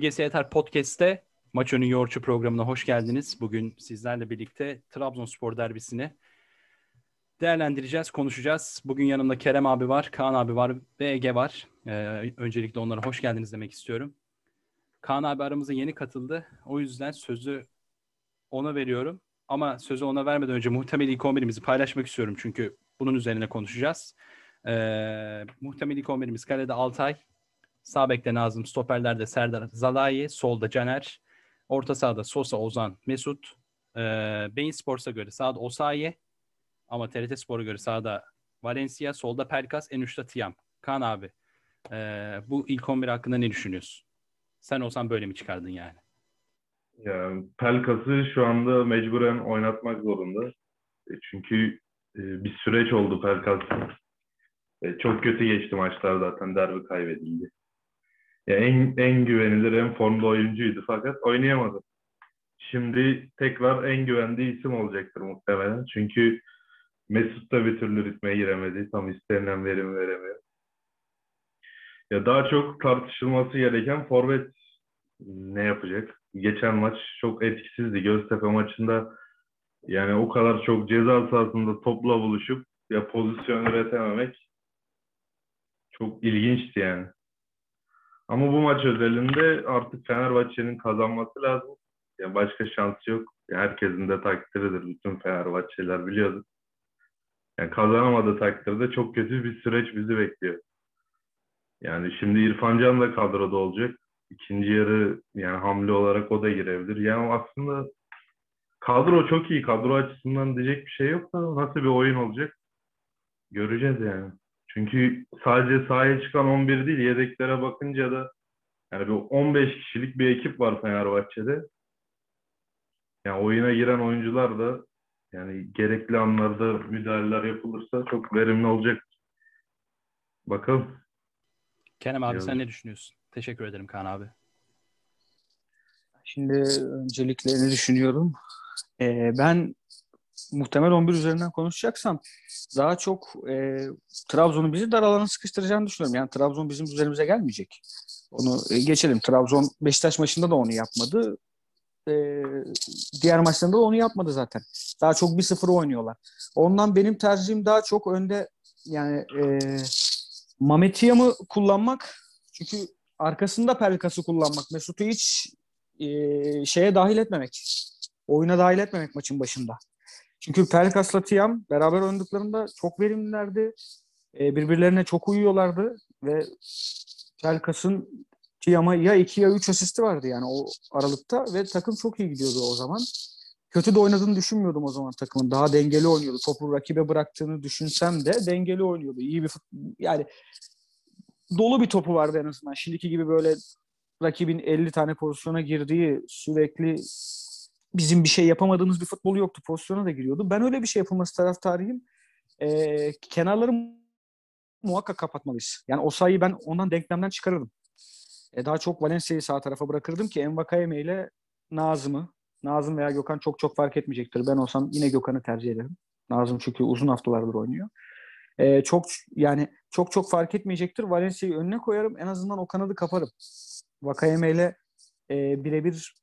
Gölgesi Yeter Podcast'te Maç Önü Yoğurtçu programına hoş geldiniz. Bugün sizlerle birlikte Trabzonspor derbisini değerlendireceğiz, konuşacağız. Bugün yanımda Kerem abi var, Kaan abi var ve Ege var. Ee, öncelikle onlara hoş geldiniz demek istiyorum. Kaan abi aramıza yeni katıldı. O yüzden sözü ona veriyorum. Ama sözü ona vermeden önce muhtemel ilk 11'imizi paylaşmak istiyorum. Çünkü bunun üzerine konuşacağız. Ee, muhtemel ilk 11'imiz kalede Altay, Sağ bekte Nazım, stoperlerde Serdar Zalayi, solda Caner, orta sahada Sosa, Ozan, Mesut, e, Beyin Sports'a göre sağda Osayi ama TRT Spor'a göre sağda Valencia, solda Pelkas, en uçta Tiam. Kaan abi, e, bu ilk 11 hakkında ne düşünüyorsun? Sen olsan böyle mi çıkardın yani? Yani Pelkas'ı şu anda mecburen oynatmak zorunda. E, çünkü e, bir süreç oldu Pelkas. E, çok kötü geçti maçlar zaten. Derbi kaybedildi. En, en güvenilir, en formda oyuncuydu fakat oynayamadı. Şimdi tekrar en güvendiği isim olacaktır muhtemelen. Çünkü Mesut da bir türlü ritme giremedi. Tam istenilen verimi veremiyor. Ya daha çok tartışılması gereken forvet ne yapacak? Geçen maç çok etkisizdi. Göztepe maçında yani o kadar çok ceza sahasında topla buluşup ya pozisyon üretememek çok ilginçti yani. Ama bu maç özelinde artık Fenerbahçe'nin kazanması lazım. Yani başka şansı yok. herkesin de takdiridir. Bütün Fenerbahçeliler biliyordu. Yani kazanamadığı takdirde çok kötü bir süreç bizi bekliyor. Yani şimdi İrfan Can da kadroda olacak. İkinci yarı yani hamle olarak o da girebilir. Yani aslında kadro çok iyi. Kadro açısından diyecek bir şey yok da nasıl bir oyun olacak göreceğiz yani. Çünkü sadece sahaya çıkan 11 değil, yedeklere bakınca da yani bir 15 kişilik bir ekip var Fenerbahçe'de. Yani oyuna giren oyuncular da yani gerekli anlarda müdahaleler yapılırsa çok verimli olacak. Bakalım. Kerem abi sen ne düşünüyorsun? Teşekkür ederim Kaan abi. Şimdi öncelikle ne düşünüyorum? Ee, ben muhtemel 11 üzerinden konuşacaksam daha çok e, Trabzon'un bizi dar alana sıkıştıracağını düşünüyorum. Yani Trabzon bizim üzerimize gelmeyecek. Onu e, geçelim. Trabzon Beşiktaş maçında da onu yapmadı. E, diğer maçlarında da onu yapmadı zaten. Daha çok bir sıfır oynuyorlar. Ondan benim tercihim daha çok önde yani e, Mametiyam'ı kullanmak çünkü arkasında Pelkas'ı kullanmak. Mesut'u hiç e, şeye dahil etmemek. Oyuna dahil etmemek maçın başında. Çünkü Pelkas'la Tiam beraber oynadıklarında çok verimlilerdi. E, birbirlerine çok uyuyorlardı ve Pelkas'ın Tiam'a ya 2 ya 3 asisti vardı yani o aralıkta ve takım çok iyi gidiyordu o zaman. Kötü de oynadığını düşünmüyordum o zaman takımın. Daha dengeli oynuyordu. Topu rakibe bıraktığını düşünsem de dengeli oynuyordu. İyi bir yani dolu bir topu vardı en azından. Şimdiki gibi böyle rakibin 50 tane pozisyona girdiği sürekli bizim bir şey yapamadığımız bir futbol yoktu. Pozisyona da giriyordu. Ben öyle bir şey yapılması taraftarıyım. Ee, kenarları muhakkak kapatmalıyız. Yani o sayıyı ben ondan denklemden çıkarırdım. Ee, daha çok Valencia'yı sağ tarafa bırakırdım ki Envakayeme ile Nazım'ı Nazım veya Gökhan çok çok fark etmeyecektir. Ben olsam yine Gökhan'ı tercih ederim. Nazım çünkü uzun haftalardır oynuyor. Ee, çok yani çok çok fark etmeyecektir. Valencia'yı önüne koyarım. En azından o kanadı kaparım. Vakayeme ile e, birebir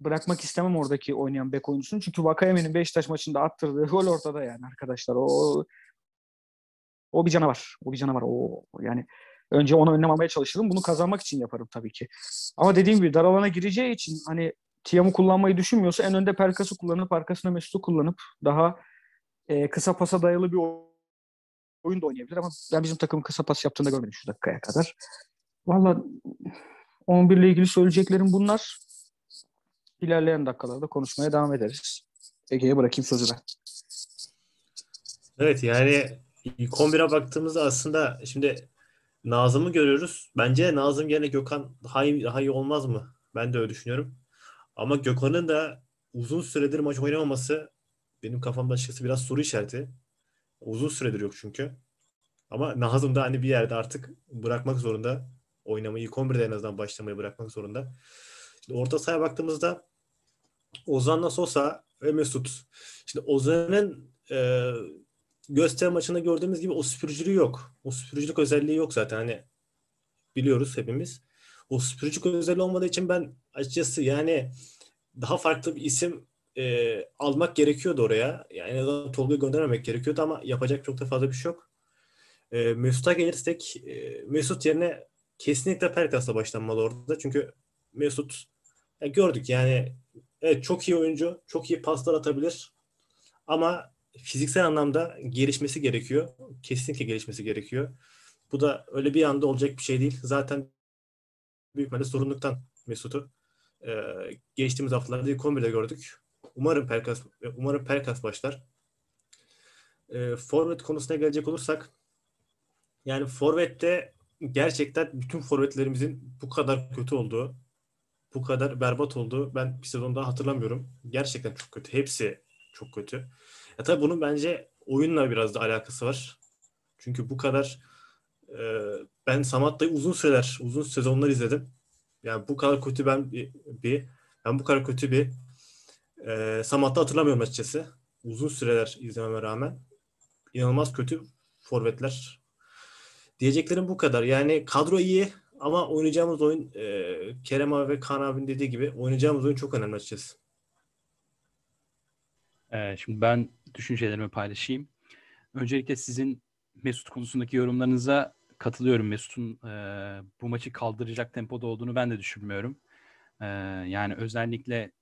bırakmak istemem oradaki oynayan bek oyuncusunu. Çünkü Vakayeme'nin Beşiktaş maçında attırdığı gol ortada yani arkadaşlar. O o bir canavar. O bir canavar. O yani önce onu önlem almaya çalışırım. Bunu kazanmak için yaparım tabii ki. Ama dediğim gibi dar alana gireceği için hani Tiam'ı kullanmayı düşünmüyorsa en önde Perkas'ı kullanıp arkasına Mesut'u kullanıp daha e, kısa pasa dayalı bir oyun da oynayabilir ama ben bizim takımın kısa pas yaptığını görmedim şu dakikaya kadar. Valla 11 ile ilgili söyleyeceklerim bunlar ilerleyen dakikalarda konuşmaya devam ederiz. Ege'ye bırakayım sözü ben. Evet yani ilk 11'e baktığımızda aslında şimdi Nazım'ı görüyoruz. Bence Nazım yerine Gökhan daha iyi, daha iyi olmaz mı? Ben de öyle düşünüyorum. Ama Gökhan'ın da uzun süredir maç oynamaması benim kafamda açıkçası biraz soru işareti. Uzun süredir yok çünkü. Ama Nazım da hani bir yerde artık bırakmak zorunda. Oynamayı ilk 11'de en azından başlamayı bırakmak zorunda. Şimdi orta sahaya baktığımızda Ozan'la Sosa ve Mesut. Şimdi Ozan'ın e, göster maçında gördüğümüz gibi o süpürücülüğü yok. O süpürücülük özelliği yok zaten. Hani biliyoruz hepimiz. o süpürücü özelliği olmadığı için ben açıkçası yani daha farklı bir isim e, almak gerekiyordu oraya. Yani Tolga'yı göndermemek gerekiyordu ama yapacak çok da fazla bir şey yok. E, Mesut'a gelirsek e, Mesut yerine kesinlikle Pelkas'la başlanmalı orada. Çünkü Mesut ya gördük yani evet çok iyi oyuncu, çok iyi paslar atabilir. Ama fiziksel anlamda gelişmesi gerekiyor. Kesinlikle gelişmesi gerekiyor. Bu da öyle bir anda olacak bir şey değil. Zaten büyük ihtimalle sorunluktan Mesut'u e, geçtiğimiz haftalarda ilk 11'de gördük. Umarım Pelkas umarım Pelkas başlar. E, forvet konusuna gelecek olursak yani forvette gerçekten bütün forvetlerimizin bu kadar kötü olduğu, bu kadar berbat olduğu ben bir sezon daha hatırlamıyorum. Gerçekten çok kötü. Hepsi çok kötü. Ya tabii bunun bence oyunla biraz da alakası var. Çünkü bu kadar e, ben Samatta'yı uzun süreler, uzun sezonlar izledim. Yani bu kadar kötü ben bir, bir ben bu kadar kötü bir e, Samatta hatırlamıyorum açıkçası. Uzun süreler izlememe rağmen inanılmaz kötü forvetler. Diyeceklerim bu kadar. Yani kadro iyi ama oynayacağımız oyun e, Kerem abi ve Kaan abinin dediği gibi oynayacağımız oyun çok önemli açıkçası. Ee, şimdi ben düşüncelerimi paylaşayım. Öncelikle sizin Mesut konusundaki yorumlarınıza katılıyorum. Mesut'un e, bu maçı kaldıracak tempoda olduğunu ben de düşünmüyorum. E, yani özellikle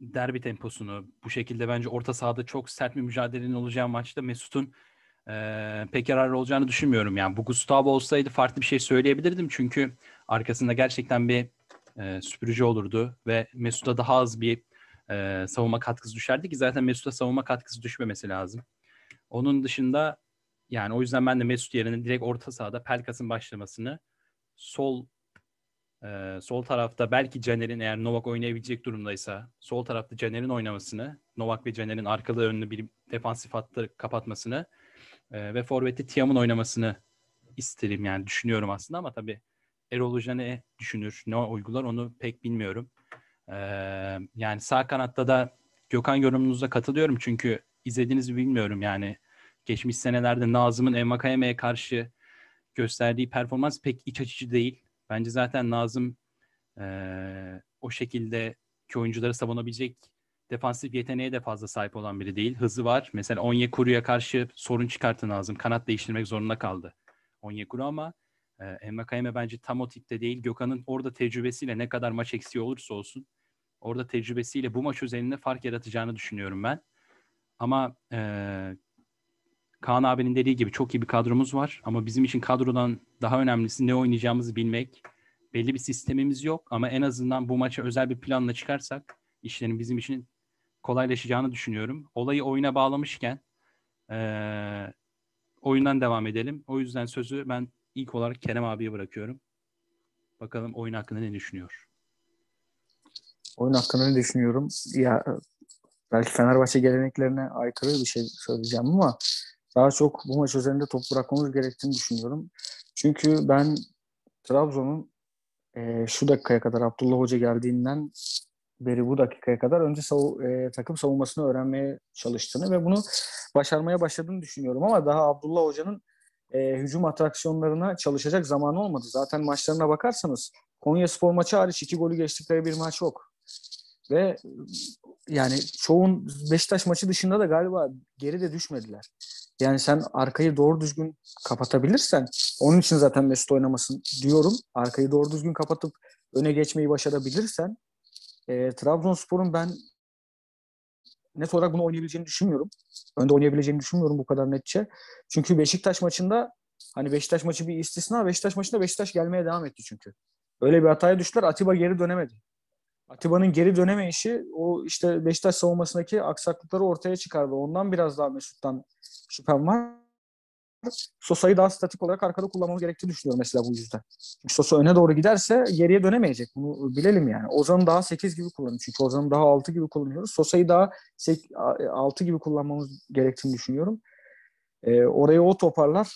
derbi temposunu bu şekilde bence orta sahada çok sert bir mücadelenin olacağı maçta Mesut'un e, pek yararlı olacağını düşünmüyorum. Yani bu Gustavo olsaydı farklı bir şey söyleyebilirdim. Çünkü arkasında gerçekten bir e, süpürücü olurdu ve Mesut'a daha az bir e, savunma katkısı düşerdi ki zaten Mesut'a savunma katkısı düşmemesi lazım. Onun dışında yani o yüzden ben de Mesut yerine direkt orta sahada Pelkas'ın başlamasını sol e, sol tarafta belki Caner'in eğer Novak oynayabilecek durumdaysa sol tarafta Caner'in oynamasını Novak ve Caner'in arkalı önlü bir defansif hattı kapatmasını e, ve forvette Tiam'ın oynamasını isterim yani düşünüyorum aslında ama tabii Erol Hoca ne düşünür, ne uygular onu pek bilmiyorum. Ee, yani sağ kanatta da Gökhan yorumunuza katılıyorum çünkü izlediğinizi bilmiyorum yani geçmiş senelerde Nazım'ın Emakayeme'ye karşı gösterdiği performans pek iç açıcı değil. Bence zaten Nazım e, o şekilde ki oyuncuları savunabilecek defansif yeteneğe de fazla sahip olan biri değil. Hızı var. Mesela Onyekuru'ya karşı sorun çıkarttı Nazım. Kanat değiştirmek zorunda kaldı Onyekuru ama e, Emmakayeme bence tam o tipte değil. Gökhan'ın orada tecrübesiyle ne kadar maç eksiği olursa olsun orada tecrübesiyle bu maç üzerinde fark yaratacağını düşünüyorum ben. Ama e, Kaan abinin dediği gibi çok iyi bir kadromuz var. Ama bizim için kadrodan daha önemlisi ne oynayacağımızı bilmek. Belli bir sistemimiz yok ama en azından bu maça özel bir planla çıkarsak işlerin bizim için kolaylaşacağını düşünüyorum. Olayı oyuna bağlamışken e, oyundan devam edelim. O yüzden sözü ben ilk olarak Kerem abiye bırakıyorum. Bakalım oyun hakkında ne düşünüyor? Oyun hakkında ne düşünüyorum? Ya belki Fenerbahçe geleneklerine aykırı bir şey söyleyeceğim ama daha çok bu maç üzerinde top bırakmamız gerektiğini düşünüyorum. Çünkü ben Trabzon'un e, şu dakikaya kadar Abdullah Hoca geldiğinden beri bu dakikaya kadar önce sav e, takım savunmasını öğrenmeye çalıştığını ve bunu başarmaya başladığını düşünüyorum. Ama daha Abdullah Hoca'nın e, hücum atraksiyonlarına çalışacak zamanı olmadı. Zaten maçlarına bakarsanız Konya Spor maçı hariç iki golü geçtikleri bir maç yok. Ve yani çoğun Beşiktaş maçı dışında da galiba geri de düşmediler. Yani sen arkayı doğru düzgün kapatabilirsen onun için zaten Mesut oynamasın diyorum. Arkayı doğru düzgün kapatıp öne geçmeyi başarabilirsen e, Trabzonspor'un ben net olarak bunu oynayabileceğini düşünmüyorum. Önde oynayabileceğini düşünmüyorum bu kadar netçe. Çünkü Beşiktaş maçında hani Beşiktaş maçı bir istisna. Beşiktaş maçında Beşiktaş gelmeye devam etti çünkü. Öyle bir hataya düştüler. Atiba geri dönemedi. Atiba'nın geri dönemeyişi o işte Beşiktaş savunmasındaki aksaklıkları ortaya çıkardı. Ondan biraz daha Mesut'tan şüphem var. Sosa'yı daha statik olarak arkada kullanmamız gerektiğini düşünüyorum mesela bu yüzden. Çünkü Sosa öne doğru giderse geriye dönemeyecek. Bunu bilelim yani. Ozan'ı daha 8 gibi kullanıyoruz. Çünkü Ozan'ı daha 6 gibi kullanıyoruz. Sosa'yı daha 6 gibi kullanmamız gerektiğini düşünüyorum. E, orayı o toparlar.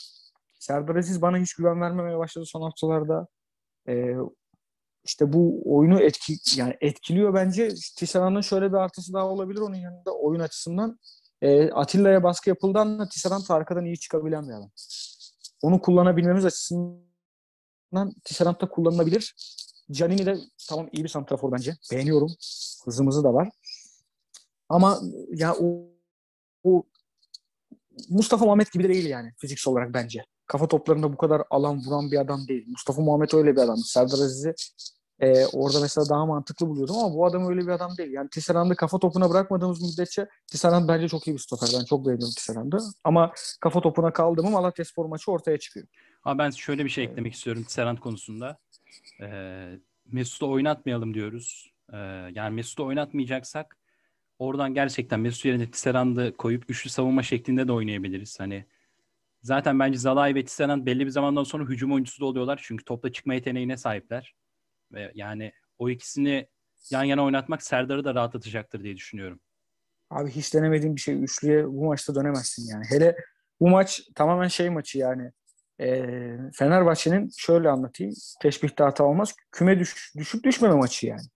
Serdar Aziz bana hiç güven vermemeye başladı son haftalarda. E, işte bu oyunu etki yani etkiliyor bence. Tisserand'ın şöyle bir artısı daha olabilir onun yanında oyun açısından. E, Atilla'ya baskı yapıldığında Tisserand arkadan iyi çıkabilen bir adam. Onu kullanabilmemiz açısından açısından Tisserand'da kullanılabilir. Canini de tamam iyi bir santrafor bence. Beğeniyorum. Hızımızı da var. Ama ya o, o Mustafa Muhammed gibi de değil yani fiziksel olarak bence. Kafa toplarında bu kadar alan vuran bir adam değil. Mustafa Muhammed öyle bir adam. Serdar Aziz'i e, orada mesela daha mantıklı buluyordum ama bu adam öyle bir adam değil. Yani Tisserand'ı kafa topuna bırakmadığımız müddetçe Tisserand bence çok iyi bir stoper. Ben çok beğeniyorum Tisserand'ı. Ama kafa topuna kaldı mı Malatya Spor maçı ortaya çıkıyor. Ama ben şöyle bir şey eklemek istiyorum Tisserand konusunda. Ee, Mesut'u oynatmayalım diyoruz. Ee, yani Mesut'u oynatmayacaksak oradan gerçekten Mesut yerine Tisserand'ı koyup üçlü savunma şeklinde de oynayabiliriz. Hani zaten bence Zalai ve Tisserand belli bir zamandan sonra hücum oyuncusu da oluyorlar. Çünkü topla çıkma yeteneğine sahipler. Yani o ikisini yan yana oynatmak Serdar'ı da rahatlatacaktır diye düşünüyorum. Abi hiç denemediğim bir şey. Üçlüye bu maçta dönemezsin yani. Hele bu maç tamamen şey maçı yani. E, Fenerbahçe'nin şöyle anlatayım. Teşbihte hata olmaz. Küme düş, düşüp düşmeme maçı yani.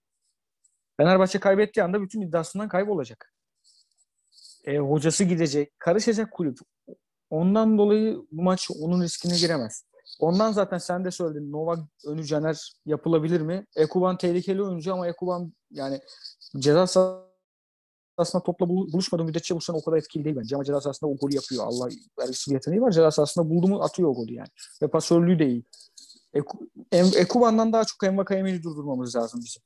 Fenerbahçe kaybettiği anda bütün iddiasından kaybolacak. E, hocası gidecek. Karışacak kulüp. Ondan dolayı bu maç onun riskine giremez. Ondan zaten sen de söyledin. Novak önü Caner yapılabilir mi? Ekuban tehlikeli oyuncu ama Ekuban yani ceza sahasında topla buluşmadığı müddetçe bu sene o kadar etkili değil bence. Ama ceza sahasında o golü yapıyor. Allah vergisi bir yeteneği var. Ceza sahasında buldu mu atıyor o golü yani. Ve pasörlüğü de iyi. Eku, Ekuban'dan daha çok Envaka Emin'i durdurmamız lazım bizim.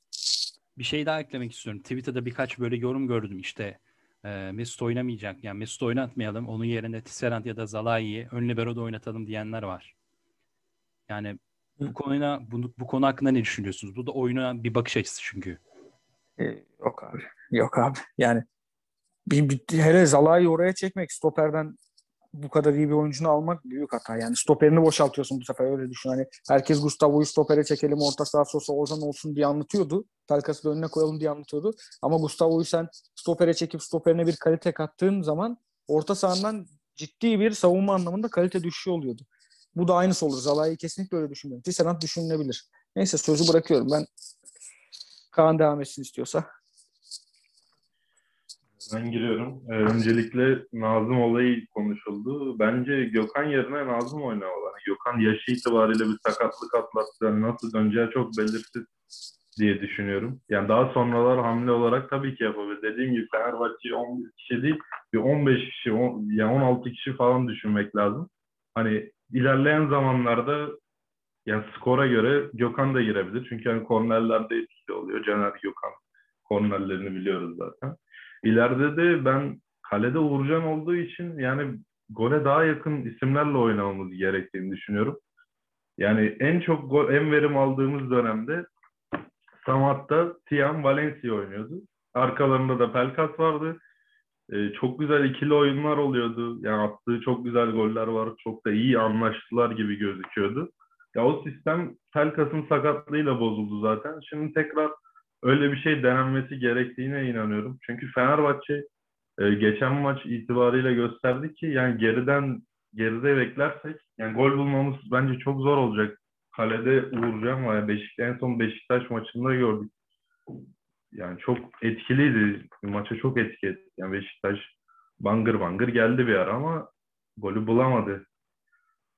Bir şey daha eklemek istiyorum. Twitter'da birkaç böyle yorum gördüm işte. E, Mesut oynamayacak. Yani Mesut oynatmayalım. Onun yerine Tisserand ya da Zalai'yi ön libero'da oynatalım diyenler var. Yani bu konuyla bu, bu konu hakkında ne düşünüyorsunuz? Bu da oyuna bir bakış açısı çünkü. Ee, yok abi. Yok abi. Yani bir, bir, hele Zalai'yi oraya çekmek, stoperden bu kadar iyi bir oyuncunu almak büyük hata. Yani stoperini boşaltıyorsun bu sefer öyle düşün. Hani herkes Gustavo'yu stopere çekelim orta saha sosa Ozan olsun diye anlatıyordu. Pelkas'ı da önüne koyalım diye anlatıyordu. Ama Gustavo'yu sen stopere çekip stoperine bir kalite kattığın zaman orta sahandan ciddi bir savunma anlamında kalite düşüşü oluyordu. Bu da aynısı olur. Zalai'yi kesinlikle öyle düşünmüyorum. Tisserand düşünülebilir. Neyse sözü bırakıyorum. Ben Kaan devam etsin istiyorsa. Ben giriyorum. Ee, öncelikle Nazım olayı konuşuldu. Bence Gökhan yerine Nazım oynamalı. Yani Gökhan yaşı itibariyle bir sakatlık atlattı. Yani nasıl döneceği çok belirsiz diye düşünüyorum. Yani daha sonralar hamle olarak tabii ki yapabilir. Dediğim gibi Fenerbahçe 11 kişi değil, bir 15 kişi, 10, yani 16 kişi falan düşünmek lazım. Hani ilerleyen zamanlarda yani skora göre Gökhan da girebilir. Çünkü hani kornerlerde etkili oluyor. Caner Gökhan kornerlerini biliyoruz zaten. İleride de ben kalede Uğurcan olduğu için yani gole daha yakın isimlerle oynamamız gerektiğini düşünüyorum. Yani en çok gol, en verim aldığımız dönemde Samat'ta Tiam Valencia oynuyordu. Arkalarında da Pelkas vardı. Ee, çok güzel ikili oyunlar oluyordu. Yani attığı çok güzel goller var. Çok da iyi anlaştılar gibi gözüküyordu. Ya o sistem Pelkas'ın sakatlığıyla bozuldu zaten. Şimdi tekrar öyle bir şey denenmesi gerektiğine inanıyorum. Çünkü Fenerbahçe e, geçen maç itibariyle gösterdi ki yani geriden geride beklersek yani gol bulmamız bence çok zor olacak. Kalede Uğurcan var. Beşiktaş, en son Beşiktaş maçında gördük. Yani çok etkiliydi. Maça çok etki etti. Yani Beşiktaş bangır bangır geldi bir ara ama golü bulamadı.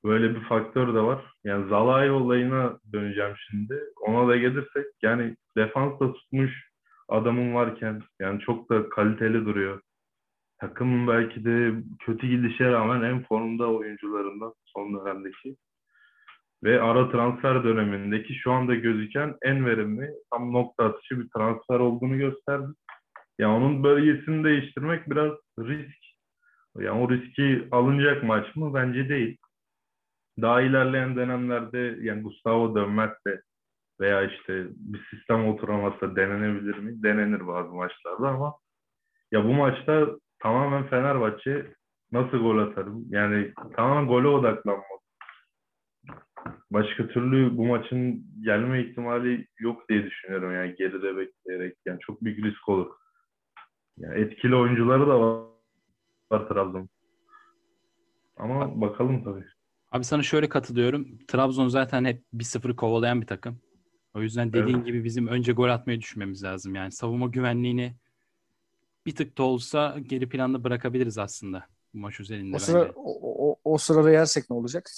Böyle bir faktör de var. Yani Zalai olayına döneceğim şimdi. Ona da gelirsek yani defans da tutmuş adamın varken yani çok da kaliteli duruyor. Takımın belki de kötü gidişe rağmen en formda oyuncularından son dönemdeki. Ve ara transfer dönemindeki şu anda gözüken en verimli tam nokta atışı bir transfer olduğunu gösterdi. Yani onun bölgesini değiştirmek biraz risk. Yani o riski alınacak maç mı? Bence değil daha ilerleyen dönemlerde yani Gustavo dönmezse veya işte bir sistem oturamazsa denenebilir mi? Denenir bazı maçlarda ama ya bu maçta tamamen Fenerbahçe nasıl gol atarım? Yani tamamen gole odaklanmak. Başka türlü bu maçın gelme ihtimali yok diye düşünüyorum yani geride bekleyerek. Yani çok büyük risk olur. Yani etkili oyuncuları da var, var Trabzon. Ama bakalım tabii. Abi sana şöyle katılıyorum. Trabzon zaten hep 1-0 kovalayan bir takım. O yüzden dediğin evet. gibi bizim önce gol atmayı düşünmemiz lazım. Yani savunma güvenliğini bir tık da olsa geri planda bırakabiliriz aslında bu maç üzerinde o, sıra, o, o, o sırada yersek ne olacak?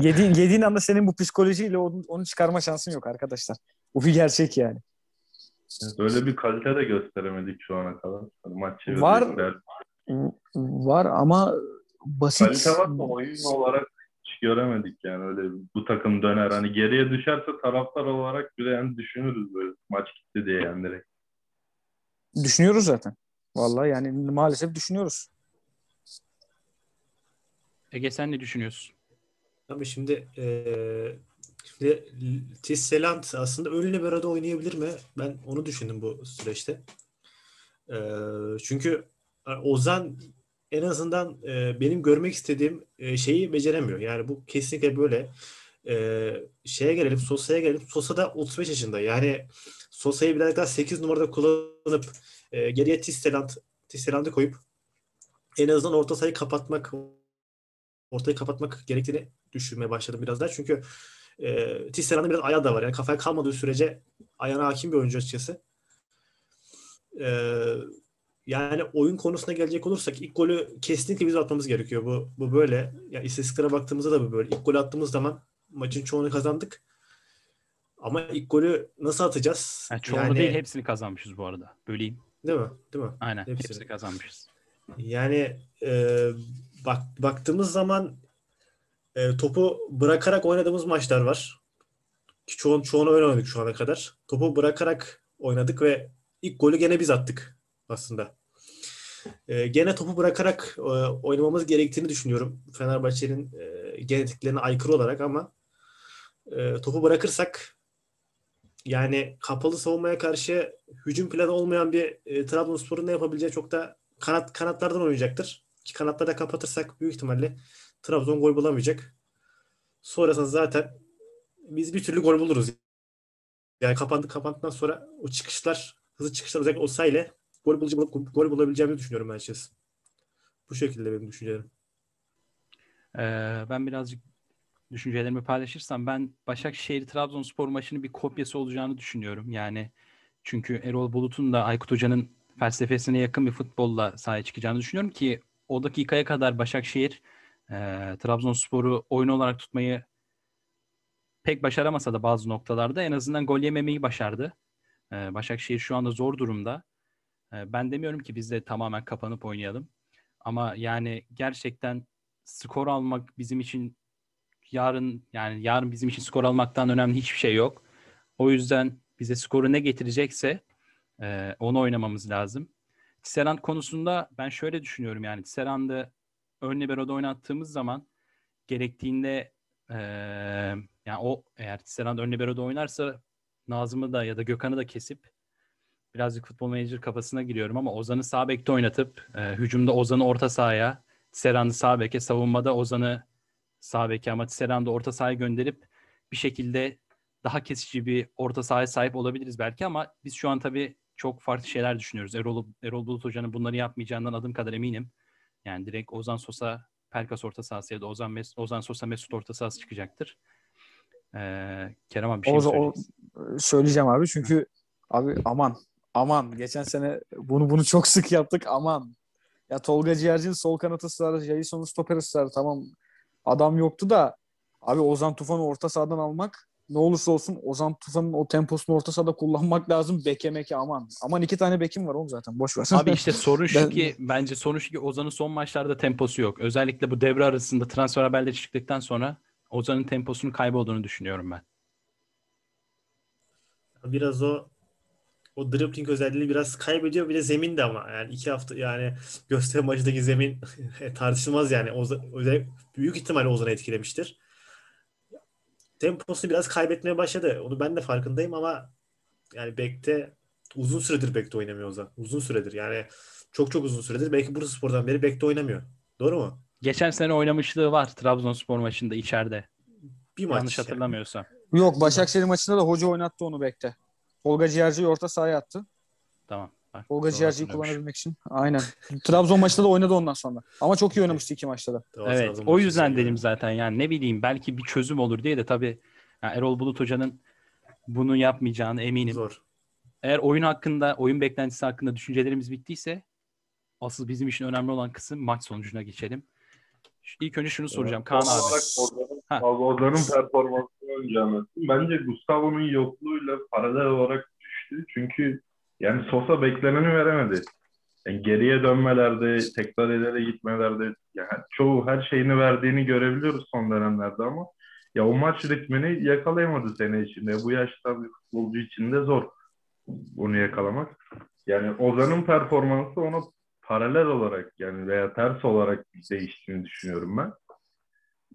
Yedi, yediğin anda senin bu psikolojiyle onu, onu çıkarma şansın yok arkadaşlar. Bu bir gerçek yani. Öyle bir kalite de gösteremedik şu ana kadar. Hani maç Var. çevirdikler. Var ama basit. Kalite var da oyun olarak hiç göremedik yani öyle bu takım döner. Hani geriye düşerse taraftar olarak bile yani düşünürüz böyle maç gitti diye yani direkt. Düşünüyoruz zaten. Vallahi yani maalesef düşünüyoruz. Ege sen ne düşünüyorsun? Ama şimdi eee şimdi Tisseland aslında ön libero'da oynayabilir mi? Ben onu düşündüm bu süreçte. Eee, çünkü e, Ozan en azından e, benim görmek istediğim e, şeyi beceremiyor. Yani bu kesinlikle böyle. E, şeye gelelim, Sosa'ya gelelim. Sosa da 35 yaşında. Yani Sosa'yı biraz daha 8 numarada kullanıp e, geriye Tisseland, Tisseland'ı koyup en azından orta sahayı kapatmak ortayı kapatmak gerektiğini düşünmeye başladım biraz daha. Çünkü e, Tisserand'ın biraz ayağı da var. Yani kafaya kalmadığı sürece ayağına hakim bir oyuncu açıkçası. E, yani oyun konusuna gelecek olursak ilk golü kesinlikle biz atmamız gerekiyor. Bu bu böyle. Ya istatistiklere baktığımızda da bu böyle. İlk golü attığımız zaman maçın çoğunu kazandık. Ama ilk golü nasıl atacağız? Yani çoğunu Yani- değil hepsini kazanmışız bu arada. Böleyim. Değil mi? Değil mi? Aynen Hepsini. hepsini kazanmışız. Yani e, bak baktığımız zaman e, topu bırakarak oynadığımız maçlar var. Ki Çoğun, çoğunu öyle oynadık şu ana kadar. Topu bırakarak oynadık ve ilk golü gene biz attık aslında. E, gene topu bırakarak e, oynamamız gerektiğini düşünüyorum. Fenerbahçe'nin e, genetiklerine aykırı olarak ama e, topu bırakırsak yani kapalı savunmaya karşı hücum planı olmayan bir e, Trabzonspor'un ne yapabileceği çok da kanat kanatlardan oynayacaktır. Ki kanatlarda kapatırsak büyük ihtimalle Trabzon gol bulamayacak. Sonrasında zaten biz bir türlü gol buluruz. Yani kapandı kapandıktan sonra o çıkışlar, hızlı çıkışlar özellikle o sayıyla gol, bulucu, gol bulabileceğimizi düşünüyorum ben açıkçası. Bu şekilde benim düşüncelerim. Ee, ben birazcık düşüncelerimi paylaşırsam ben Başakşehir Trabzonspor maçının bir kopyası olacağını düşünüyorum. Yani çünkü Erol Bulut'un da Aykut Hoca'nın felsefesine yakın bir futbolla sahaya çıkacağını düşünüyorum ki o dakikaya kadar Başakşehir e, Trabzonspor'u oyun olarak tutmayı pek başaramasa da bazı noktalarda en azından gol yememeyi başardı. E, Başakşehir şu anda zor durumda. E, ben demiyorum ki biz de tamamen kapanıp oynayalım. Ama yani gerçekten skor almak bizim için yarın yani yarın bizim için skor almaktan önemli hiçbir şey yok. O yüzden bize skoru ne getirecekse e, onu oynamamız lazım. Tisserand konusunda ben şöyle düşünüyorum yani Tisserand'ı ön libero'da oynattığımız zaman gerektiğinde e, yani o eğer Tisserand ön libero'da oynarsa Nazım'ı da ya da Gökhan'ı da kesip birazcık futbol menajer kafasına giriyorum ama Ozan'ı sağ bekte oynatıp e, hücumda Ozan'ı orta sahaya Tisserand'ı sağ beke savunmada Ozan'ı sağ beke ama Tisserand'ı orta sahaya gönderip bir şekilde daha kesici bir orta sahaya sahip olabiliriz belki ama biz şu an tabii çok farklı şeyler düşünüyoruz. Erol, Erol Bulut Hoca'nın bunları yapmayacağından adım kadar eminim. Yani direkt Ozan Sosa Pelkas orta sahası ya da Ozan, Mes Ozan Sosa Mesut orta sahası çıkacaktır. Ee, Kerem abi bir şey O-? Söyleyeceğim abi çünkü abi aman aman geçen sene bunu bunu çok sık yaptık aman. Ya Tolga Ciğerci'nin sol kanat ısrarı, Jason'un stoper ısrarı tamam adam yoktu da abi Ozan Tufan'ı orta sahadan almak ne olursa olsun Ozan Tufan'ın o temposunu orta sahada kullanmak lazım. Beke meke aman. Aman iki tane bekim var oğlum zaten boş ver. Abi işte sorun şu Ben- ki bence sorun şu ki Ozan'ın son maçlarda temposu yok. Özellikle bu devre arasında transfer haberleri çıktıktan sonra Ozan'ın temposunun kaybolduğunu düşünüyorum ben. Biraz o o dribbling özelliğini biraz kaybediyor. Bir de zemin de ama yani iki hafta yani gösteri maçındaki zemin tartışılmaz yani. Ozan, özellikle büyük ihtimalle Ozan'ı etkilemiştir. Temposunu biraz kaybetmeye başladı. Onu ben de farkındayım ama yani bekte uzun süredir bekte oynamıyor Ozan. Uzun süredir yani çok çok uzun süredir. Belki Bursaspor'dan beri bekte oynamıyor. Doğru mu? Geçen sene oynamışlığı var Trabzonspor maçında içeride. Bir maç. Yanlış hatırlamıyorsam. Yok Başakşehir maçında da hoca oynattı onu bekte. Tolga Ciğerci'yi orta sahaya attı. Tamam. Tolga Ciğerci'yi kullanabilmek için. Aynen. Trabzon maçında da oynadı ondan sonra. Ama çok iyi oynamıştı iki maçta da. Evet. O yüzden dedim zaten yani ne bileyim belki bir çözüm olur diye de tabii yani Erol Bulut Hoca'nın bunu yapmayacağını eminim. Zor. Eğer oyun hakkında, oyun beklentisi hakkında düşüncelerimiz bittiyse asıl bizim için önemli olan kısım maç sonucuna geçelim. İlk önce şunu soracağım Kaan Son abi. olarak Ozan'ın, performansını önce anlatayım. Bence Gustavo'nun yokluğuyla paralel olarak düştü. Çünkü yani Sosa bekleneni veremedi. Yani geriye dönmelerde, tekrar ileri gitmelerde yani çoğu her şeyini verdiğini görebiliyoruz son dönemlerde ama ya o maç ritmini yakalayamadı sene içinde. Bu yaşta bir futbolcu için de zor bunu yakalamak. Yani Ozan'ın performansı ona paralel olarak yani veya ters olarak değiştiğini düşünüyorum ben.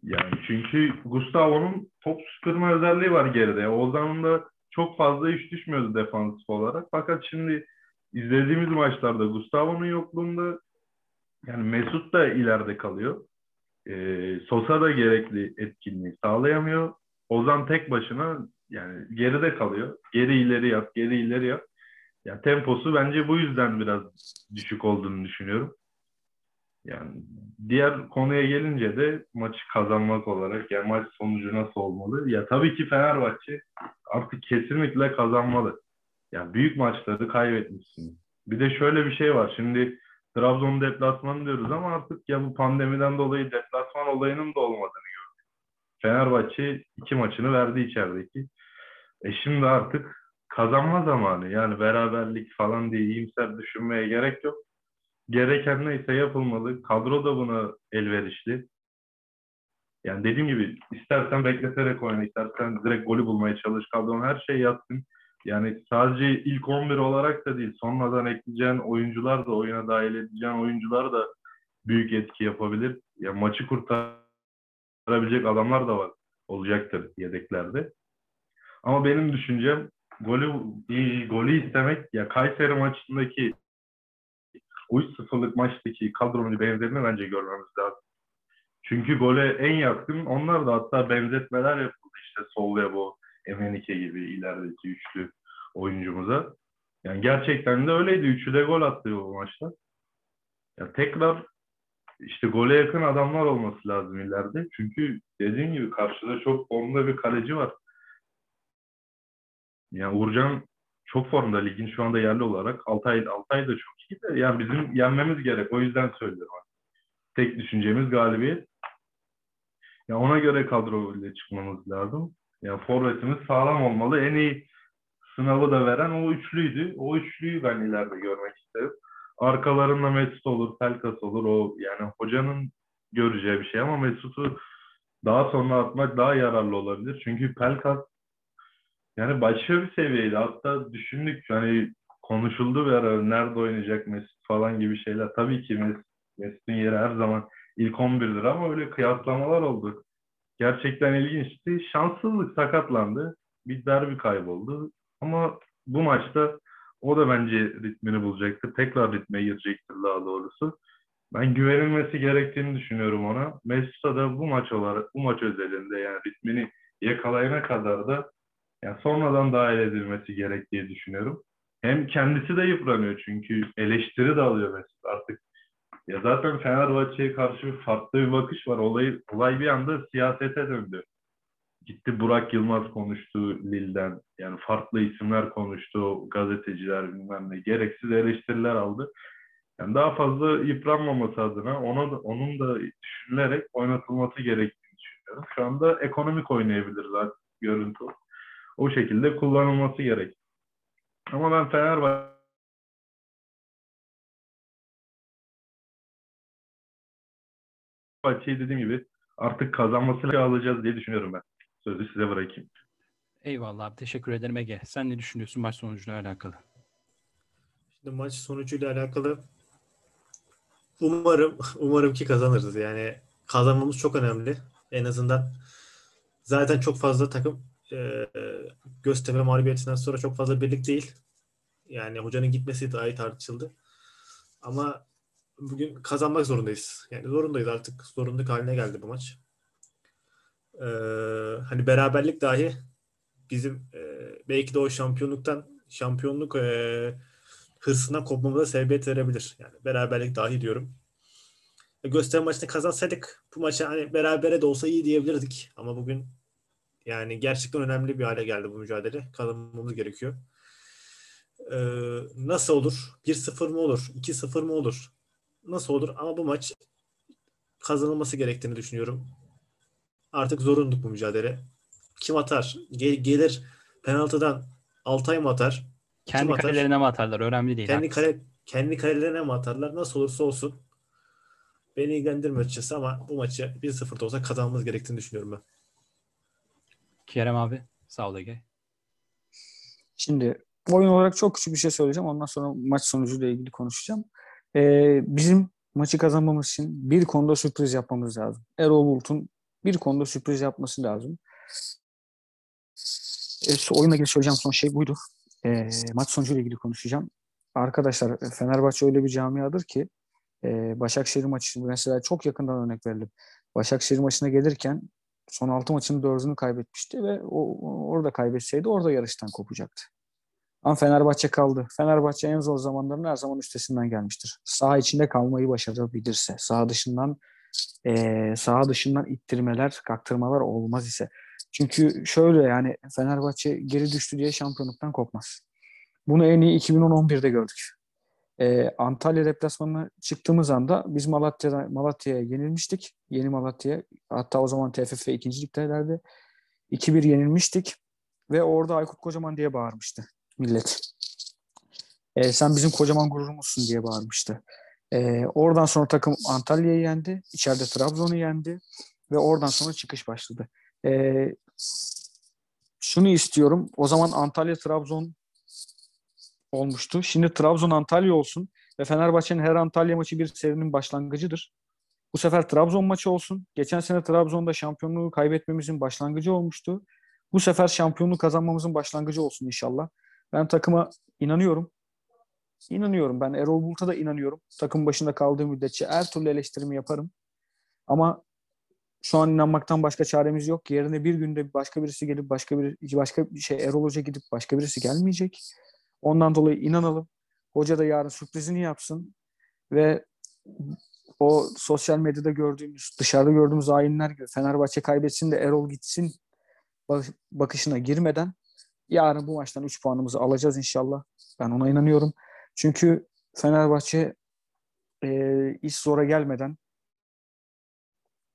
Yani çünkü Gustavo'nun top süpürme özelliği var geride. Ozan'ın da çok fazla iş düşmüyordu defansif olarak. Fakat şimdi izlediğimiz maçlarda Gustavo'nun yokluğunda yani Mesut da ileride kalıyor. Ee, Sosa da gerekli etkinliği sağlayamıyor. Ozan tek başına yani geride kalıyor. Geri ileri yap, geri ileri yap. Yani temposu bence bu yüzden biraz düşük olduğunu düşünüyorum. Yani diğer konuya gelince de maçı kazanmak olarak yani maç sonucu nasıl olmalı? Ya tabii ki Fenerbahçe artık kesinlikle kazanmalı. Yani büyük maçları kaybetmişsin. Bir de şöyle bir şey var. Şimdi Trabzon deplasmanı diyoruz ama artık ya bu pandemiden dolayı deplasman olayının da olmadığını gördük. Fenerbahçe iki maçını verdi içerideki. E şimdi artık kazanma zamanı. Yani beraberlik falan diye iyimser düşünmeye gerek yok. Gereken neyse yapılmalı. Kadro da buna elverişli. Yani dediğim gibi istersen bekleterek oyna, istersen direkt golü bulmaya çalış. Kadron her şey yatsın. Yani sadece ilk 11 olarak da değil, sonradan ekleyeceğin oyuncular da, oyuna dahil edeceğin oyuncular da büyük etki yapabilir. Ya maçı kurtarabilecek adamlar da var, olacaktır yedeklerde. Ama benim düşüncem golü golü istemek ya Kayseri maçındaki o 3-0'lık maçtaki kadronun benzerini bence görmemiz lazım. Çünkü gole en yakın onlar da hatta benzetmeler yapıldı işte Solya bu Emenike gibi ilerideki üçlü oyuncumuza. Yani gerçekten de öyleydi. Üçü de gol attı o maçta. Ya tekrar işte gole yakın adamlar olması lazım ileride. Çünkü dediğim gibi karşıda çok formda bir kaleci var. Yani Uğurcan çok formda ligin şu anda yerli olarak. Altay, Altay da çok iyi de yani bizim yenmemiz gerek. O yüzden söylüyorum. Tek düşüncemiz galibiyet. Ya ona göre kadro ile çıkmamız lazım. Yani forvetimiz sağlam olmalı. En iyi sınavı da veren o üçlüydü. O üçlüyü ben ileride görmek isterim. Arkalarında Mesut olur, Pelkas olur. O yani hocanın göreceği bir şey ama Mesut'u daha sonra atmak daha yararlı olabilir. Çünkü Pelkas yani başka bir seviyeydi. Hatta düşündük hani konuşuldu bir ara nerede oynayacak Mesut falan gibi şeyler. Tabii ki Mesut, Mesut'un yeri her zaman ilk 11'dir ama öyle kıyaslamalar oldu. Gerçekten ilginçti. Şanssızlık sakatlandı. Bir derbi kayboldu. Ama bu maçta o da bence ritmini bulacaktır. Tekrar ritme girecektir daha doğrusu. Ben güvenilmesi gerektiğini düşünüyorum ona. Mesut'a da bu maç olarak, bu maç özelinde yani ritmini yakalayana kadar da yani sonradan dahil edilmesi gerektiği düşünüyorum. Hem kendisi de yıpranıyor çünkü eleştiri de alıyor Mesut artık. Ya zaten Fenerbahçe'ye karşı bir farklı bir bakış var. Olay, olay bir anda siyasete döndü. Gitti Burak Yılmaz konuştu Lille'den. Yani farklı isimler konuştu. Gazeteciler bilmem ne. Gereksiz eleştiriler aldı. Yani daha fazla yıpranmaması adına ona da, onun da düşünülerek oynatılması gerektiğini düşünüyorum. Şu anda ekonomik oynayabilir zaten görüntü. O şekilde kullanılması gerek. Ama ben Fenerbahçe Fenerbahçe'yi dediğim gibi artık kazanmasıyla alacağız diye düşünüyorum ben. Sözü size bırakayım. Eyvallah abi. Teşekkür ederim Ege. Sen ne düşünüyorsun maç sonucuna alakalı? Şimdi maç sonucuyla alakalı umarım umarım ki kazanırız. Yani kazanmamız çok önemli. En azından zaten çok fazla takım e, Göztepe mağlubiyetinden sonra çok fazla birlik değil. Yani hocanın gitmesi dahi tartışıldı. Ama bugün kazanmak zorundayız. Yani zorundayız artık. Zorunluluk haline geldi bu maç. Ee, hani beraberlik dahi bizim e, belki de o şampiyonluktan şampiyonluk e, hırsına kopmamıza sebebiyet verebilir. Yani beraberlik dahi diyorum. E, Gösteri maçını kazansaydık bu maça hani berabere de olsa iyi diyebilirdik. Ama bugün yani gerçekten önemli bir hale geldi bu mücadele. Kazanmamız gerekiyor. Ee, nasıl olur? 1-0 mı olur? 2-0 mı olur? Nasıl olur? Ama bu maç kazanılması gerektiğini düşünüyorum. Artık zorunluluk bu mücadele. Kim atar? Gel- gelir penaltıdan Altay mı atar? Kendi Kim atar? kalelerine mi atarlar? Önemli değil. Kendi kale kendi kalelerine mi atarlar? Nasıl olursa olsun. Beni ilgilendirmiyor açıkçası ama bu maçı 1-0 da olsa kazanmamız gerektiğini düşünüyorum ben. Kerem abi. Sağ ol Ege. Şimdi oyun olarak çok küçük bir şey söyleyeceğim. Ondan sonra maç sonucuyla ilgili konuşacağım. Ee, bizim maçı kazanmamız için bir konuda sürpriz yapmamız lazım. Erol Bulut'un bir konuda sürpriz yapması lazım. E, so- oyunla ilgili söyleyeceğim son şey buydu. E, maç sonucuyla ilgili konuşacağım. Arkadaşlar Fenerbahçe öyle bir camiadır ki e, Başakşehir maçı mesela çok yakından örnek verelim. Başakşehir maçına gelirken son 6 maçın 4'ünü kaybetmişti ve o- orada kaybetseydi orada yarıştan kopacaktı. Ama Fenerbahçe kaldı. Fenerbahçe en zor zamanların her zaman üstesinden gelmiştir. Saha içinde kalmayı başarabilirse, saha dışından eee saha dışından ittirmeler, kaktırmalar olmaz ise. Çünkü şöyle yani Fenerbahçe geri düştü diye şampiyonluktan kopmaz. Bunu en iyi 2010-11'de gördük. Eee, Antalya deplasmanına çıktığımız anda biz Malatya'da Malatya'ya yenilmiştik. Yeni Malatya. Hatta o zaman TFF ikinci ligdelerdi. 2-1 yenilmiştik ve orada Aykut Kocaman diye bağırmıştı millet. Eee, sen bizim kocaman gururumuzsun diye bağırmıştı. Eee, oradan sonra takım Antalya'yı yendi. içeride Trabzon'u yendi. Ve oradan sonra çıkış başladı. Eee, şunu istiyorum. O zaman Antalya Trabzon olmuştu. Şimdi Trabzon Antalya olsun ve Fenerbahçe'nin her Antalya maçı bir serinin başlangıcıdır. Bu sefer Trabzon maçı olsun. Geçen sene Trabzon'da şampiyonluğu kaybetmemizin başlangıcı olmuştu. Bu sefer şampiyonluğu kazanmamızın başlangıcı olsun inşallah. Ben takıma inanıyorum. İnanıyorum. Ben Erol Bulut'a da inanıyorum. Takım başında kaldığı müddetçe her türlü eleştirimi yaparım. Ama şu an inanmaktan başka çaremiz yok. Yerine bir günde başka birisi gelip başka bir başka bir şey Erol Hoca gidip başka birisi gelmeyecek. Ondan dolayı inanalım. Hoca da yarın sürprizini yapsın ve o sosyal medyada gördüğümüz, dışarıda gördüğümüz ayinler gibi Fenerbahçe kaybetsin de Erol gitsin bak- bakışına girmeden yarın bu maçtan 3 puanımızı alacağız inşallah. Ben ona inanıyorum. Çünkü Fenerbahçe e, iş zora gelmeden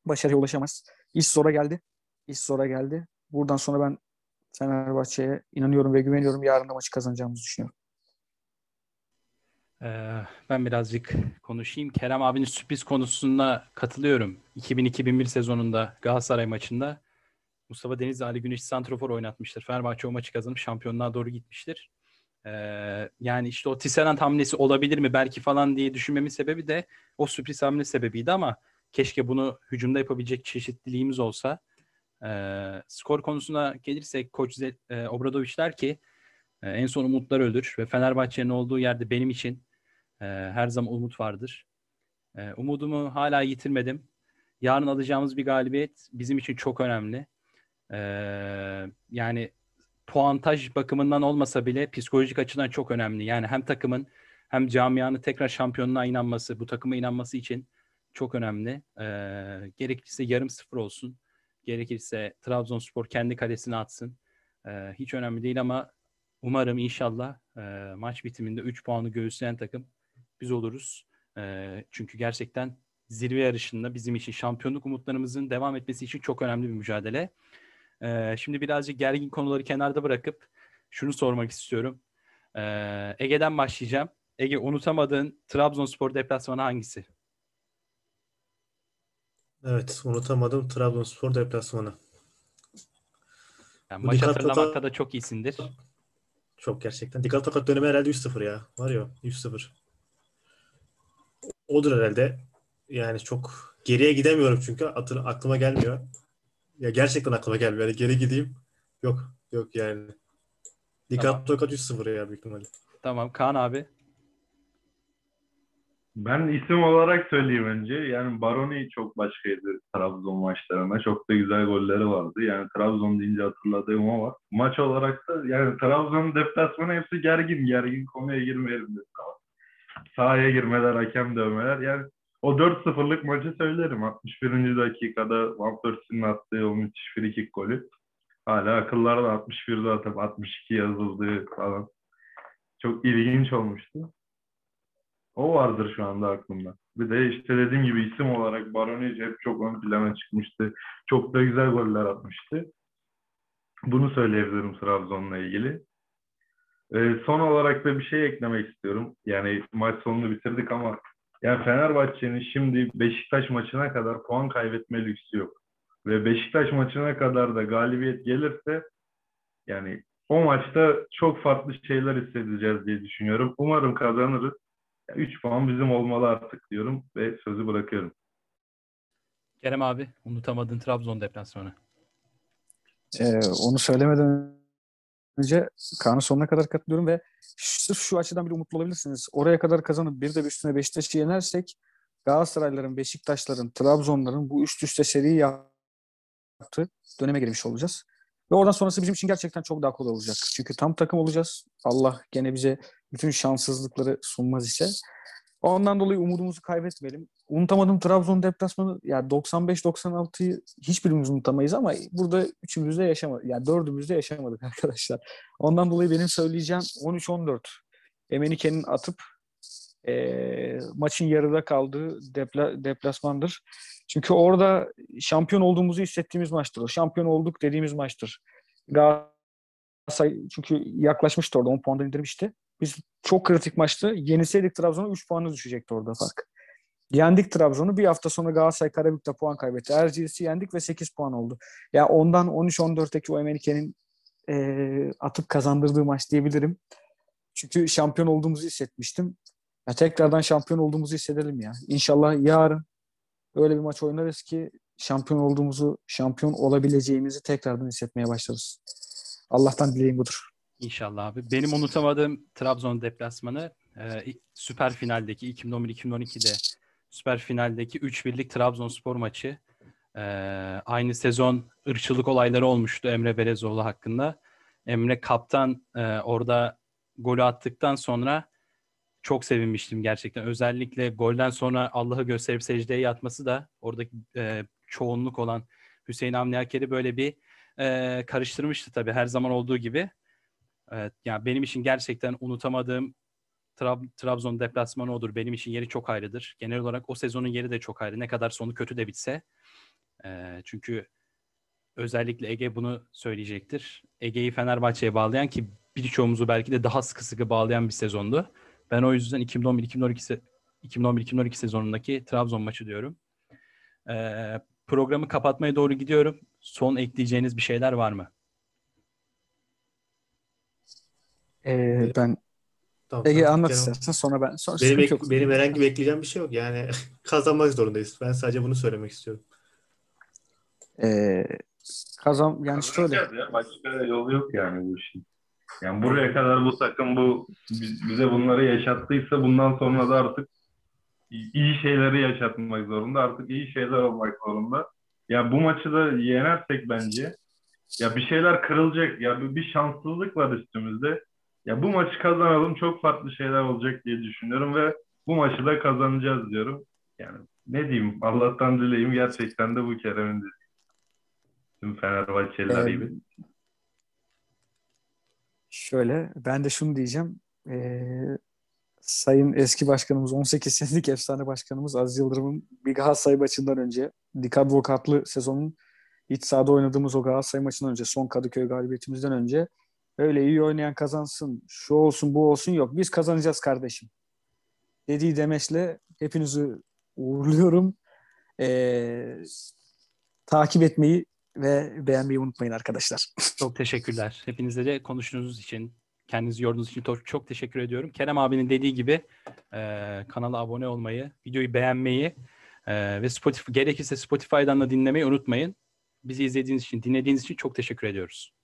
başarıya ulaşamaz. İş zora geldi. İş zora geldi. Buradan sonra ben Fenerbahçe'ye inanıyorum ve güveniyorum. Yarın da maçı kazanacağımızı düşünüyorum. Ee, ben birazcık konuşayım. Kerem abinin sürpriz konusunda katılıyorum. 2000-2001 sezonunda Galatasaray maçında Mustafa Denizli Ali Güneş Santrofor oynatmıştır. Fenerbahçe o maçı kazanıp şampiyonluğa doğru gitmiştir. Ee, yani işte o Tisserand hamlesi olabilir mi belki falan diye düşünmemin sebebi de o sürpriz hamle sebebiydi ama keşke bunu hücumda yapabilecek çeşitliliğimiz olsa. Ee, skor konusuna gelirsek Koç Zel- e, Obradoviç der ki e, en son umutlar ölür ve Fenerbahçe'nin olduğu yerde benim için e, her zaman umut vardır. E, umudumu hala yitirmedim. Yarın alacağımız bir galibiyet bizim için çok önemli. E, yani puantaj bakımından olmasa bile psikolojik açıdan çok önemli. Yani hem takımın hem camianın tekrar şampiyonluğa inanması, bu takıma inanması için çok önemli. E, gerekirse yarım sıfır olsun. Gerekirse Trabzonspor kendi kalesine atsın. E, hiç önemli değil ama umarım inşallah e, maç bitiminde 3 puanı göğüsleyen takım biz oluruz. E, çünkü gerçekten zirve yarışında bizim için şampiyonluk umutlarımızın devam etmesi için çok önemli bir mücadele. E, şimdi birazcık gergin konuları kenarda bırakıp şunu sormak istiyorum. E, Ege'den başlayacağım. Ege unutamadığın Trabzonspor deplasmanı hangisi? Evet, unutamadım Trabzonspor deplasmanı. Yani Bu maç dikkat hatırlamakta topa- da çok iyisindir. Çok gerçekten. Dikkat Tokat dönemi herhalde 3-0 ya. Var ya 3-0. Odur herhalde. Yani çok geriye gidemiyorum çünkü hatır, aklıma gelmiyor. Ya gerçekten aklıma gelmiyor. Yani geri gideyim. Yok. Yok yani. Dikkat Tamam. Tokat 3-0 ya büyük ihtimalle. Tamam Kaan abi. Ben isim olarak söyleyeyim önce. Yani Baroni çok başkaydı Trabzon maçlarında. Çok da güzel golleri vardı. Yani Trabzon deyince hatırladığım o var. Maç olarak da yani Trabzon'un deplasmanı hepsi gergin. Gergin konuya girmeyelim dedim ama. Sahaya girmeler, hakem dövmeler. Yani o 4-0'lık maçı söylerim. 61. dakikada Van Persie'nin attığı o müthiş free kick golü. Hala akıllarda 61'de atıp 62 yazıldığı falan. Çok ilginç olmuştu. O vardır şu anda aklımda. Bir de işte dediğim gibi isim olarak Baronic hep çok ön plana çıkmıştı. Çok da güzel goller atmıştı. Bunu söyleyebilirim Trabzon'la ilgili. Ee, son olarak da bir şey eklemek istiyorum. Yani maç sonunu bitirdik ama yani Fenerbahçe'nin şimdi Beşiktaş maçına kadar puan kaybetme lüksü yok. Ve Beşiktaş maçına kadar da galibiyet gelirse yani o maçta çok farklı şeyler hissedeceğiz diye düşünüyorum. Umarım kazanırız. 3 puan bizim olmalı artık diyorum ve sözü bırakıyorum. Kerem abi unutamadığın Trabzon deplasmanı. Ee, onu söylemeden önce Kaan'ın sonuna kadar katılıyorum ve sırf şu açıdan bile umutlu olabilirsiniz. Oraya kadar kazanıp bir de üstüne Beşiktaş'ı yenersek Galatasarayların, Beşiktaşların, Trabzonların bu üst üste seri yaptığı döneme girmiş olacağız. Ve oradan sonrası bizim için gerçekten çok daha kolay olacak. Çünkü tam takım olacağız. Allah gene bize bütün şanssızlıkları sunmaz ise. Ondan dolayı umudumuzu kaybetmeyelim. Unutamadım Trabzon deplasmanı ya yani 95-96'yı hiçbirimiz unutamayız ama burada üçümüz de yaşamadık. Yani dördümüz de yaşamadık arkadaşlar. Ondan dolayı benim söyleyeceğim 13-14. Emenike'nin atıp e, maçın yarıda kaldığı depla, deplasmandır. Çünkü orada şampiyon olduğumuzu hissettiğimiz maçtır. O şampiyon olduk dediğimiz maçtır. Galatasaray çünkü yaklaşmıştı orada 10 puandan indirmişti. Biz çok kritik maçtı. Yenilseydik Trabzon'a 3 puanı düşecekti orada fark. Yendik Trabzon'u. Bir hafta sonra Galatasaray Karabük'te puan kaybetti. Erciyes'i yendik ve 8 puan oldu. Ya yani ondan 13-14'teki o Emenike'nin e, atıp kazandırdığı maç diyebilirim. Çünkü şampiyon olduğumuzu hissetmiştim. Ya tekrardan şampiyon olduğumuzu hissedelim ya. İnşallah yarın öyle bir maç oynarız ki şampiyon olduğumuzu, şampiyon olabileceğimizi tekrardan hissetmeye başlarız. Allah'tan dileğim budur. İnşallah abi. Benim unutamadığım Trabzon deplasmanı e, süper finaldeki 2011-2012'de süper finaldeki 3-1'lik Trabzonspor maçı. E, aynı sezon ırkçılık olayları olmuştu Emre Belezoğlu hakkında. Emre kaptan e, orada golü attıktan sonra çok sevinmiştim gerçekten. Özellikle golden sonra Allah'ı gösterip secdeye yatması da oradaki e, çoğunluk olan Hüseyin Avni Aker'i böyle bir e, karıştırmıştı tabii her zaman olduğu gibi. Evet, yani benim için gerçekten unutamadığım Trab- Trabzon deplasmanı odur. Benim için yeri çok ayrıdır. Genel olarak o sezonun yeri de çok ayrı. Ne kadar sonu kötü de bitse. E, çünkü özellikle Ege bunu söyleyecektir. Ege'yi Fenerbahçe'ye bağlayan ki birçoğumuzu belki de daha sıkı sıkı bağlayan bir sezondu. Ben o yüzden 2011-2012 2011-2012 sezonundaki Trabzon maçı diyorum. Ee, programı kapatmaya doğru gidiyorum. Son ekleyeceğiniz bir şeyler var mı? Ee, ben Tamam, Ege tamam. anlat istersen sonra ben sonra Benim, ek- yok. benim herhangi bir ekleyeceğim bir şey yok. Yani kazanmak zorundayız. Ben sadece bunu söylemek istiyorum. Ee, kazan yani şöyle ya. Başka yolu yok yani bu işin. Yani buraya kadar bu takım bu biz- bize bunları yaşattıysa bundan sonra da artık iyi şeyleri yaşatmak zorunda. Artık iyi şeyler olmak zorunda. Ya bu maçı da yenersek bence ya bir şeyler kırılacak. Ya bir, bir şanssızlık var üstümüzde. Ya bu maçı kazanalım çok farklı şeyler olacak diye düşünüyorum ve bu maçı da kazanacağız diyorum. Yani ne diyeyim Allah'tan dileyim gerçekten de bu Kerem'in dediği. Tüm Fenerbahçeliler Ee, gibi. şöyle ben de şunu diyeceğim. Ee, Sayın eski başkanımız 18 senelik efsane başkanımız Aziz Yıldırım'ın bir Galatasaray maçından önce Dikabro Kartlı sezonun iç sahada oynadığımız o Galatasaray maçından önce son Kadıköy galibiyetimizden önce öyle iyi oynayan kazansın şu olsun bu olsun yok biz kazanacağız kardeşim dediği demeçle hepinizi uğurluyorum. Ee, takip etmeyi ve beğenmeyi unutmayın arkadaşlar. Çok teşekkürler. Hepinize de konuştuğunuz için, kendinizi yorduğunuz için çok, çok teşekkür ediyorum. Kerem abinin dediği gibi e, kanala abone olmayı, videoyu beğenmeyi e, ve Spotify, gerekirse Spotify'dan da dinlemeyi unutmayın. Bizi izlediğiniz için, dinlediğiniz için çok teşekkür ediyoruz.